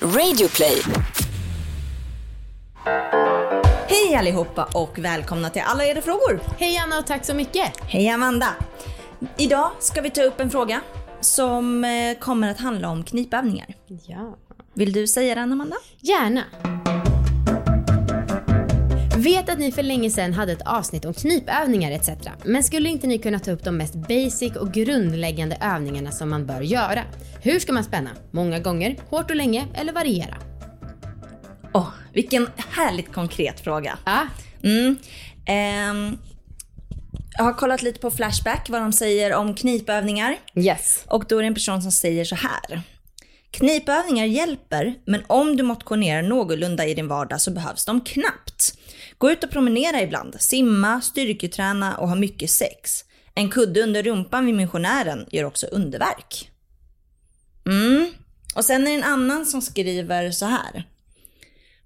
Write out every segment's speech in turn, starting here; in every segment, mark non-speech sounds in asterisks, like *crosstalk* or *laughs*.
Radioplay. Hej allihopa och välkomna till Alla era frågor. Hej Anna och tack så mycket. Hej Amanda. Idag ska vi ta upp en fråga som eh, kommer att handla om knipövningar. Ja. Vill du säga den Amanda? Gärna. Vet att ni för länge sedan hade ett avsnitt om knipövningar etc. Men skulle inte ni kunna ta upp de mest basic och grundläggande övningarna som man bör göra? Hur ska man spänna? Många gånger, hårt och länge eller variera? Åh, vilken härligt konkret fråga. Ja, Mm. Ehm, jag har kollat lite på Flashback vad de säger om knipövningar. yes. Och då är det en person som säger så här. Knipövningar hjälper, men om du motionerar någorlunda i din vardag så behövs de knappt. Gå ut och promenera ibland, simma, styrketräna och ha mycket sex. En kudde under rumpan vid missionären gör också underverk. Mm. Och sen är det en annan som skriver så här.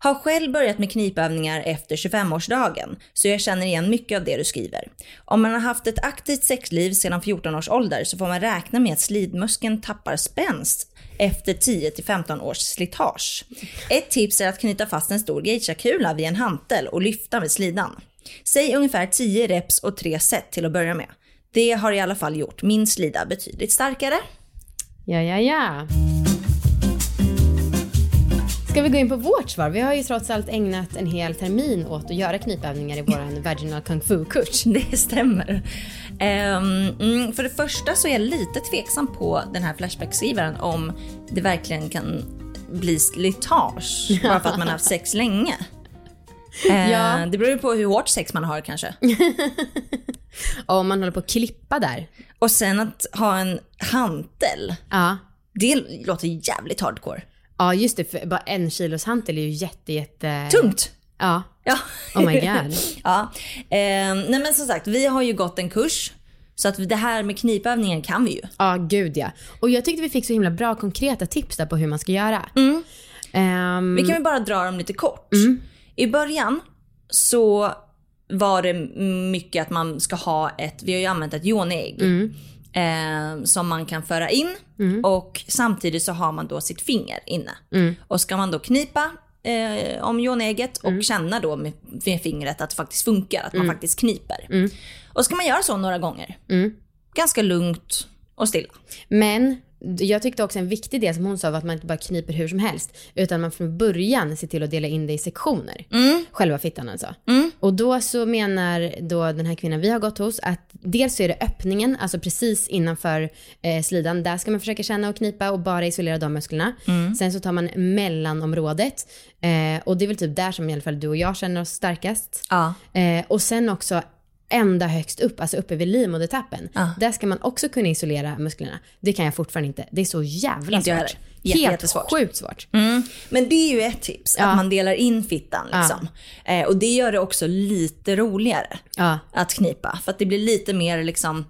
Har själv börjat med knipövningar efter 25-årsdagen, så jag känner igen mycket av det du skriver. Om man har haft ett aktivt sexliv sedan 14 års ålder så får man räkna med att slidmuskeln tappar spänst efter 10-15 års slitage. Ett tips är att knyta fast en stor geishakula vid en hantel och lyfta med slidan. Säg ungefär 10 reps och 3 set till att börja med. Det har i alla fall gjort min slida betydligt starkare. Ja, ja, ja. Ska vi gå in på vårt svar? Vi har ju trots allt ägnat en hel termin åt att göra knipövningar i vår *laughs* vaginal kung fu-kurs. Det stämmer. Mm, för det första så är jag lite tveksam på den här Flashback-skrivaren om det verkligen kan bli slitage bara för att man har haft sex länge. *laughs* Eh, Ja. Det beror ju på hur hårt sex man har kanske. *laughs* Om man håller på att klippa där. Och sen att ha en hantel, Ja. det låter jävligt hardcore. Ja, just det. För bara en kilos hantel är ju jätte, jätte... Tungt! Ja. Ja. Oh my god. *laughs* ja. Ehm, nej men som sagt, vi har ju gått en kurs. Så att det här med knipövningen kan vi ju. Ja, gud ja. Och jag tyckte vi fick så himla bra konkreta tips där på hur man ska göra. Ehm, Vi kan väl bara dra dem lite kort. I början så var det mycket att man ska ha ett, vi har ju använt ett yoniägg. Eh, som man kan föra in och samtidigt så har man då sitt finger inne. Och ska man då knipa eh, om yoniägget och känna då med, med fingret att det faktiskt funkar, att man faktiskt kniper. Och ska man göra så några gånger. Ganska lugnt och stilla. Men jag tyckte också en viktig del som hon sa var att man inte bara kniper hur som helst. Utan man från början ser till att dela in det i sektioner. Själva fittan alltså. Och då så menar då den här kvinnan vi har gått hos att dels så är det öppningen, alltså precis innanför eh, slidan. Där ska man försöka känna och knipa och bara isolera de musklerna. Sen så tar man mellanområdet. Eh, och det är väl typ där som i alla fall du och jag känner oss starkast. Ja. Eh, och sen också ända högst upp, alltså uppe vid livmodertappen. Där ska man också kunna isolera musklerna. Det kan jag fortfarande inte. Det är så jävla Inte svårt. Jätte- Helt jättesvårt. sjukt svårt. Mm. Men det är ju ett tips, Ja. att man delar in fittan liksom. Eh, och det gör det också lite roligare Ja. att knipa. För att det blir lite mer liksom,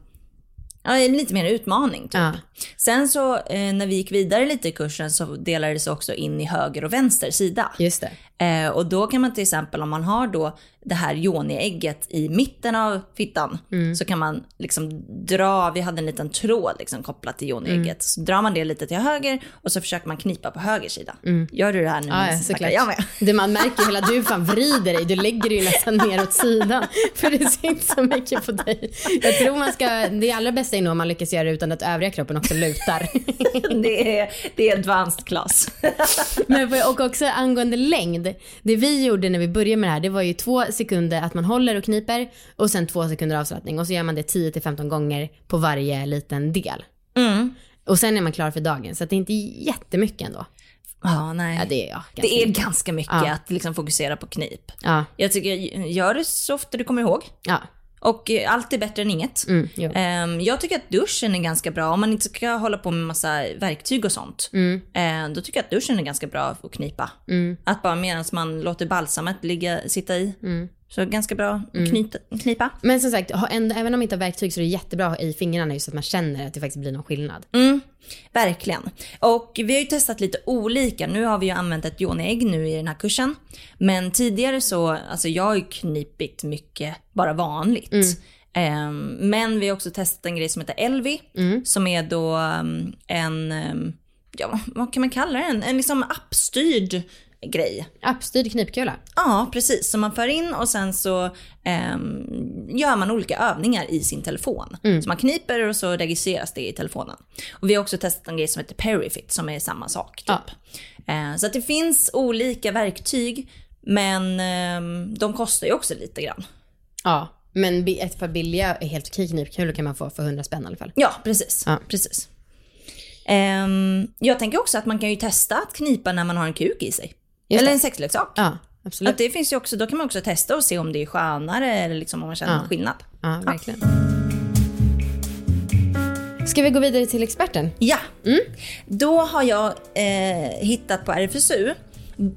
ja, lite mer utmaning typ. Ja. Sen så eh, när vi gick vidare lite i kursen så delades det också in i höger och vänster sida. Just det. Eh, och då kan man till exempel om man har då det här yoni-ägget i mitten av fittan så kan man liksom dra, vi hade en liten tråd liksom kopplat till yoni-ägget. Så drar man det lite till höger och så försöker man knipa på höger sida. Gör du det här nu? Ja, ja, såklart. Jag med. Det man märker hela, du fan vrider dig, du lägger dig ju nästan ner åt sidan. För det syns så mycket på dig. Jag tror man ska, det allra bästa är nog om man lyckas göra det utan att övriga kroppen också lutar. *laughs* det, är, det är advanced class. Men och också angående längd. Det vi gjorde när vi började med det här, det var ju två sekunder att man håller och kniper och sen två sekunder avslappning och så gör man det 10-15 gånger på varje liten del. Mm. Och sen är man klar för dagen, så det är inte jättemycket ändå. Ja, nej. Ja, det är ja, ganska det är mycket. ganska mycket Ja. att liksom fokusera på knip. Ja, Jag tycker, gör det så ofta du kommer ihåg. ja. Och eh, allt är bättre än inget. Mm. Ehm, jag tycker att duschen är ganska bra. Om man inte ska hålla på med massa verktyg och sånt. Mm. eh, då tycker jag att duschen är ganska bra att knipa. Att bara medan man låter balsamet ligga, sitta i. Mm. Så ganska bra att knyta, knipa. Men som sagt, även om man inte har verktyg så är det jättebra i fingrarna just så att man känner att det faktiskt blir någon skillnad. Mm, verkligen. Och vi har ju testat lite olika. Nu har vi ju använt ett yoni-ägg nu i den här kursen. Men tidigare så, alltså jag har ju knipit mycket bara vanligt. Ehm, men vi har också testat en grej som heter Elvi. Som är då um, en, um, ja vad kan man kalla den? En liksom appstyrd grej. Appstyrd knipkula. Ja, precis. Som man för in och sen så ehm, gör man olika övningar i sin telefon. Så man kniper och så registreras det i telefonen. Och vi har också testat en grej som heter Perifit som är samma sak. Typ. Ja. Eh, så att det finns olika verktyg, men ehm, de kostar ju också lite grann. Ja, men ett par billiga, helt okej knipkulor kan man få för 100 spänn i alla fall. Ja, precis. Ja. precis. Ehm, jag tänker också att man kan ju testa att knipa när man har en kuk i sig. Just Eller det. en sexleksak. Ja, absolut. Att det finns ju också, då kan man också testa och se om det är skönare eller liksom om man känner Ja. skillnad. Ja, verkligen. Ska vi gå vidare till experten? Ja, då har jag eh, hittat på RFSU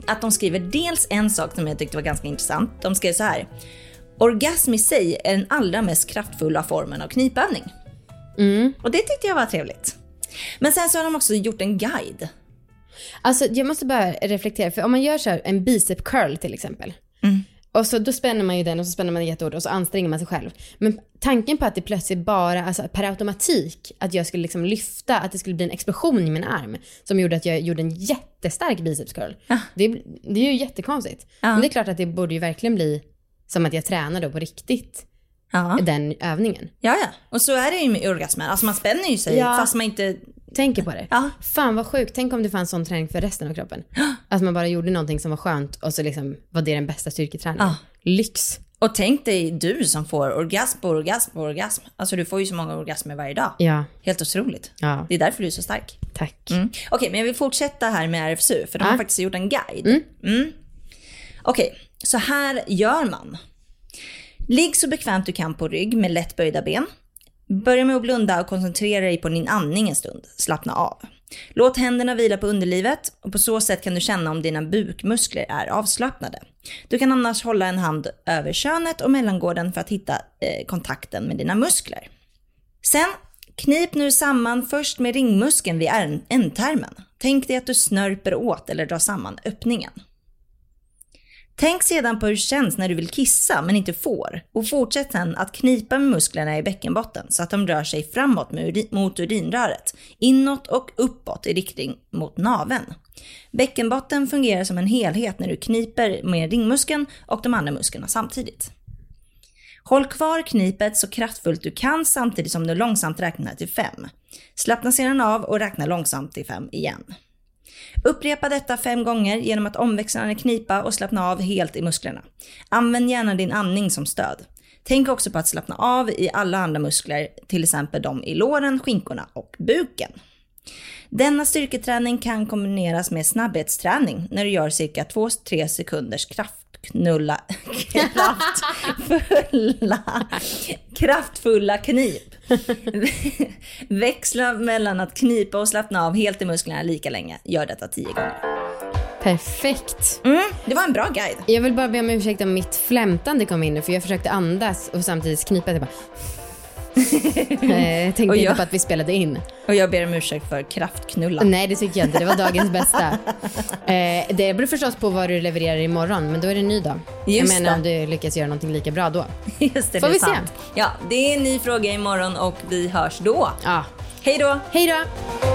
att de skriver dels en sak som jag tyckte var ganska intressant. De skrev så här. Orgasm i sig är den allra mest kraftfulla formen av knipövning. Och det tyckte jag var trevligt. Men sen så har de också gjort en guide. Alltså jag måste bara reflektera, för om man gör så här en bicep curl till exempel. Och så då spänner man ju den och så spänner man den jättehårt och så anstränger man sig själv. Men tanken på att det plötsligt bara, alltså per automatik, att jag skulle liksom lyfta, att det skulle bli en explosion i min arm som gjorde att jag gjorde en jättestark biceps curl. Det, det är ju jättekonstigt. Men det är klart att det borde ju verkligen bli som att jag tränar då på riktigt, Ja. den övningen. ja, ja. Och så är det ju med orgasmer. Alltså man spänner ju sig Ja. fast man inte... Tänker på det. Ja. Fan vad sjukt, tänk om det fanns sån träning för resten av kroppen. Att man bara gjorde någonting som var skönt och så liksom var det den bästa styrketräningen. Ja. Lyx. Och tänk dig du som får orgasm på orgasm på orgasm. Alltså du får ju så många orgasmer varje dag. Ja, Helt otroligt. ja, Det är därför du är så stark. tack. Mm. Okej, men jag vill fortsätta här med RFSU, för de Ja. har faktiskt gjort en guide. Mm. Okej, så här gör man. Ligg så bekvämt du kan på rygg med lätt böjda ben. Börja med att blunda och koncentrera dig på din andning en stund. Slappna av. Låt händerna vila på underlivet och på så sätt kan du känna om dina bukmuskler är avslappnade. Du kan annars hålla en hand över könet och mellangården för att hitta eh, kontakten med dina muskler. Sen, knip nu samman först med ringmuskeln vid ändtarmen. Tänk dig att du snörper åt eller drar samman öppningen. Tänk sedan på hur det känns när du vill kissa men inte får och fortsätt sedan att knipa med musklerna i bäckenbotten så att de rör sig framåt uri- mot urinröret, inåt och uppåt i riktning mot naveln. Bäckenbotten fungerar som en helhet när du kniper med ringmuskeln och de andra musklerna samtidigt. Håll kvar knipet så kraftfullt du kan samtidigt som du långsamt räknar till fem. Slappna sedan av och räkna långsamt till fem igen. Upprepa detta fem gånger genom att omväxlande knipa och slappna av helt i musklerna. Använd gärna din andning som stöd. Tänk också på att slappna av i alla andra muskler, till exempel de i låren, skinkorna och buken. Denna styrketräning kan kombineras med snabbhetsträning när du gör cirka 2-3 sekunders kraftknulla, *laughs* kraftfulla, kraftfulla knip. *laughs* Växla mellan att knipa och slappna av helt i musklerna lika länge. Gör detta 10 gånger. Perfekt. Mm, det var en bra guide. Jag vill bara be om ursäkt om mitt flämtande kom in nu för jag försökte andas och samtidigt knipa. Jag bara... *laughs* Eh, Jag tänkte Och jag- inte på att vi spelade in. Och jag ber om ursäkt för kraftknulla. Nej, det tycker jag inte. Det var dagens bästa. *laughs* Eh, det beror förstås på vad du levererar imorgon, men då är det en ny dag. jag Just menar det. om du lyckas göra någonting lika bra då. Just det, Får det vi se. sant. Ja, det är en ny fråga imorgon och vi hörs då. Ja. Hej då! Hej då!